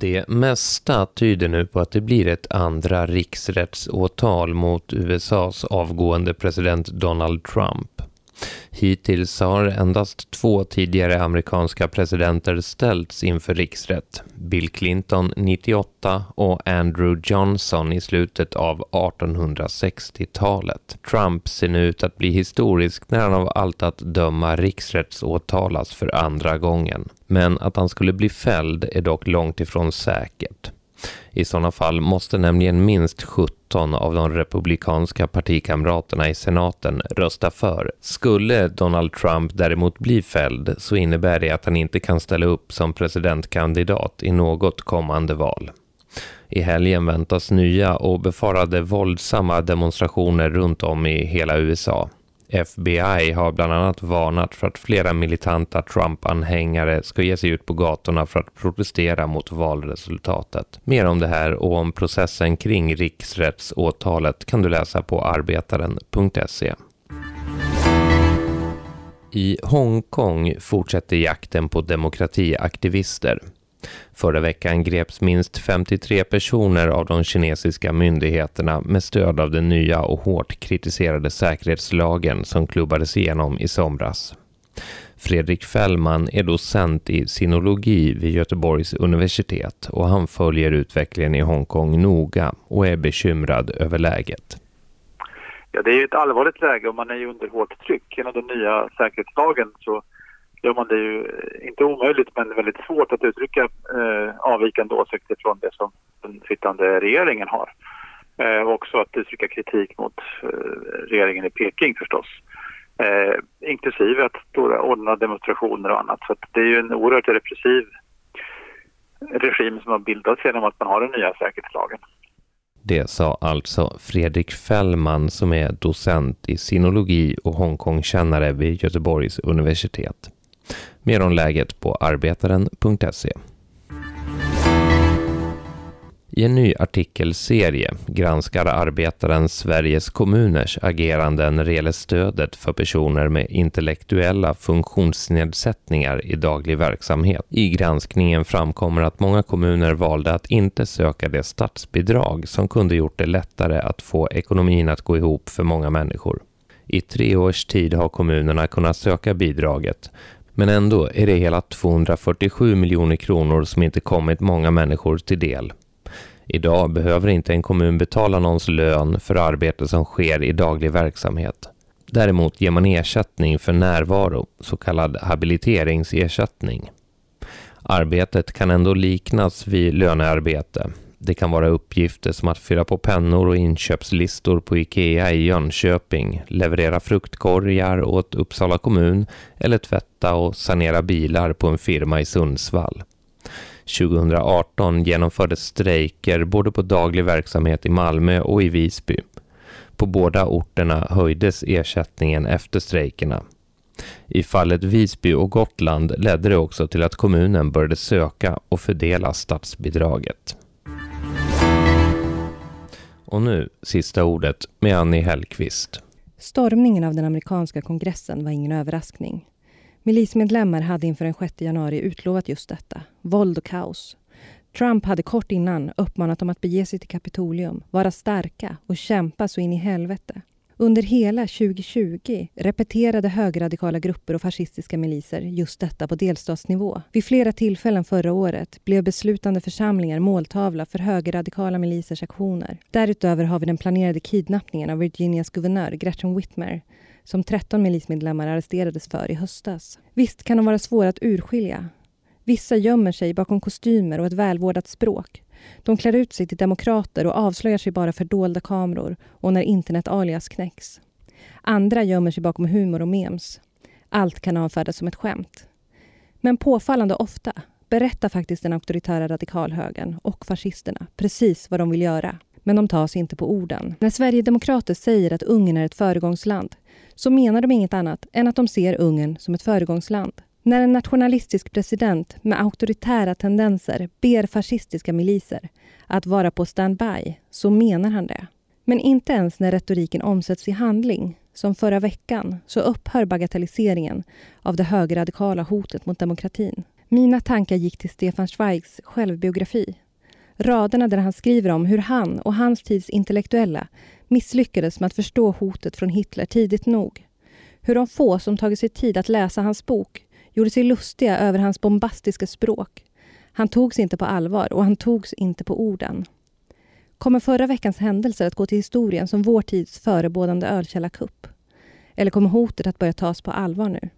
Det mesta tyder nu på att det blir ett andra riksrättsåtal mot USAs avgående president Donald Trump. Hittills har endast två tidigare amerikanska presidenter ställts inför riksrätt. Bill Clinton 98 och Andrew Johnson i slutet av 1860-talet. Trump ser nu ut att bli historisk när han av allt att döma riksrättsåtalas för andra gången. Men att han skulle bli fälld är dock långt ifrån säkert. I sådana fall måste nämligen minst 17 av de republikanska partikamraterna i senaten rösta för. Skulle Donald Trump däremot bli fälld så innebär det att han inte kan ställa upp som presidentkandidat i något kommande val. I helgen väntas nya och befarade våldsamma demonstrationer runt om i hela USA. FBI har bland annat varnat för att flera militanta Trump-anhängare ska ge sig ut på gatorna för att protestera mot valresultatet. Mer om det här och om processen kring riksrättsåtalet kan du läsa på arbetaren.se. I Hongkong fortsätter jakten på demokratiaktivister. Förra veckan greps minst 53 personer av de kinesiska myndigheterna med stöd av den nya och hårt kritiserade säkerhetslagen som klubbades igenom i somras. Fredrik Fällman är docent i sinologi vid Göteborgs universitet och han följer utvecklingen i Hongkong noga och är bekymrad över läget. Ja, det är ett allvarligt läge och man är ju under hårt tryck. Genom den nya säkerhetslagen så gör man det ju eh, inte omöjligt men väldigt svårt att uttrycka eh, avvikande åsikter från det som den sittande regeringen har. Eh, också att uttrycka kritik mot eh, regeringen i Peking förstås. Eh, inklusive att ordna demonstrationer och annat. Så det är ju en oerhört repressiv regim som har bildats genom att man har den nya säkerhetslagen. Det sa alltså Fredrik Fällman som är docent i sinologi och Hongkongkännare vid Göteborgs universitet. Mer om läget på arbetaren.se. I en ny artikelserie granskar Arbetaren Sveriges kommuners agerande när det gäller stödet för personer med intellektuella funktionsnedsättningar i daglig verksamhet. I granskningen framkommer att många kommuner valde att inte söka det statsbidrag som kunde gjort det lättare att få ekonomin att gå ihop för många människor. I tre års tid har kommunerna kunnat söka bidraget, men ändå är det hela 247 miljoner kronor som inte kommit många människor till del. Idag behöver inte en kommun betala någons lön för arbete som sker i daglig verksamhet. Däremot ger man ersättning för närvaro, så kallad habiliteringsersättning. Arbetet kan ändå liknas vid lönearbete. Det kan vara uppgifter som att fylla på pennor och inköpslistor på IKEA i Jönköping, leverera fruktkorgar åt Uppsala kommun eller tvätta och sanera bilar på en firma i Sundsvall. 2018 genomfördes strejker både på daglig verksamhet i Malmö och i Visby. På båda orterna höjdes ersättningen efter strejkerna. I fallet Visby och Gotland ledde det också till att kommunen började söka och fördela statsbidraget. Och nu sista ordet med Annie Hellqvist. Stormningen av den amerikanska kongressen var ingen överraskning. Milismedlemmar hade inför den 6 januari utlovat just detta, våld och kaos. Trump hade kort innan uppmanat dem att bege sig till Kapitolium, vara starka och kämpa så in i helvete. Under hela 2020 repeterade högerradikala grupper och fascistiska miliser just detta på delstatsnivå. Vid flera tillfällen förra året blev beslutande församlingar måltavla för högerradikala milisers aktioner. Därutöver har vi den planerade kidnappningen av Virginias guvernör Gretchen Whitmer som 13 milismedlemmar arresterades för i höstas. Visst kan de vara svåra att urskilja. Vissa gömmer sig bakom kostymer och ett välvårdat språk. De klär ut sig till demokrater och avslöjar sig bara för dolda kameror och när internet-alias knäcks. Andra gömmer sig bakom humor och memes. Allt kan avfärdas som ett skämt. Men påfallande ofta berättar faktiskt den auktoritära radikalhögern och fascisterna precis vad de vill göra men de tas inte på orden. När Sverigedemokrater säger att Ungern är ett föregångsland så menar de inget annat än att de ser Ungern som ett föregångsland. När en nationalistisk president med auktoritära tendenser ber fascistiska miliser att vara på standby så menar han det. Men inte ens när retoriken omsätts i handling, som förra veckan, så upphör bagatelliseringen av det högerradikala hotet mot demokratin. Mina tankar gick till Stefan Zweigs självbiografi. Raderna där han skriver om hur han och hans tids intellektuella misslyckades med att förstå hotet från Hitler tidigt nog. Hur de få som tagit sig tid att läsa hans bok gjorde sig lustiga över hans bombastiska språk. Han togs inte på allvar och han togs inte på orden. Kommer förra veckans händelser att gå till historien som vår tids förebådande ölkällarkupp? Eller kommer hotet att börja tas på allvar nu?